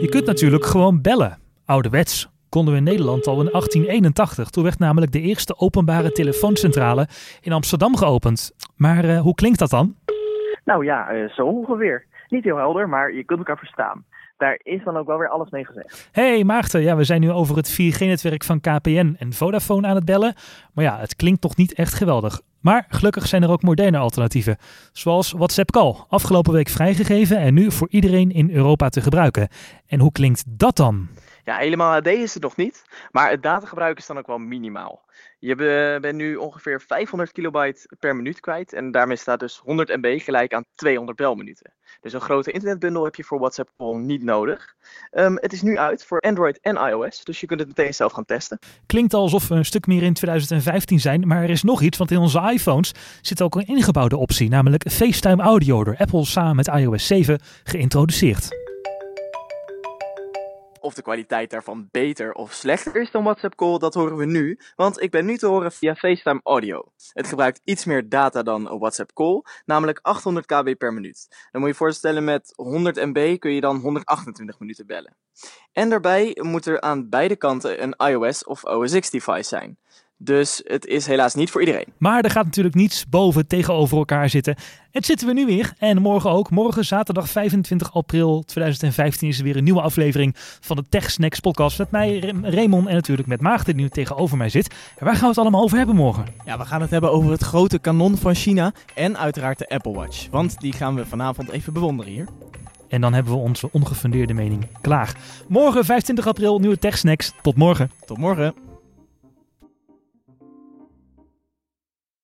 Je kunt natuurlijk gewoon bellen. Ouderwets konden we in Nederland al in 1881. Toen werd namelijk de eerste openbare telefooncentrale in Amsterdam geopend. Maar uh, hoe klinkt dat dan? Nou ja, uh, zo ongeveer. Niet heel helder, maar je kunt elkaar verstaan. Daar is dan ook wel weer alles mee gezegd. Hey Maarten, ja, we zijn nu over het 4G-netwerk van KPN en Vodafone aan het bellen. Maar ja, het klinkt toch niet echt geweldig. Maar gelukkig zijn er ook moderne alternatieven, zoals WhatsApp Call, afgelopen week vrijgegeven en nu voor iedereen in Europa te gebruiken. En hoe klinkt dat dan? Ja, helemaal HD is het nog niet, maar het datagebruik is dan ook wel minimaal. Je bent nu ongeveer 500 kilobyte per minuut kwijt en daarmee staat dus 100 MB gelijk aan 200 belminuten. Dus een grote internetbundel heb je voor WhatsApp Call niet nodig. Um, het is nu uit voor Android en iOS, dus je kunt het meteen zelf gaan testen. Klinkt alsof we een stuk meer in 2015 zijn, maar er is nog iets, want in onze iPhones zit ook een ingebouwde optie, namelijk FaceTime Audio door Apple samen met iOS 7 geïntroduceerd of de kwaliteit daarvan beter of slechter is dan WhatsApp Call, dat horen we nu. Want ik ben nu te horen via FaceTime Audio. Het gebruikt iets meer data dan WhatsApp Call, namelijk 800 kb per minuut. Dan moet je je voorstellen met 100 MB kun je dan 128 minuten bellen. En daarbij moet er aan beide kanten een iOS of OS X device zijn. Dus het is helaas niet voor iedereen. Maar er gaat natuurlijk niets boven tegenover elkaar zitten. Het zitten we nu weer. En morgen ook. Morgen, zaterdag 25 april 2015, is er weer een nieuwe aflevering van de Tech Snacks podcast. Met mij, Raymond, en natuurlijk met Maagd, die nu tegenover mij zit. En waar gaan we het allemaal over hebben morgen? Ja, we gaan het hebben over het grote kanon van China. En uiteraard de Apple Watch. Want die gaan we vanavond even bewonderen hier. En dan hebben we onze ongefundeerde mening klaar. Morgen 25 april, nieuwe Tech Snacks. Tot morgen. Tot morgen.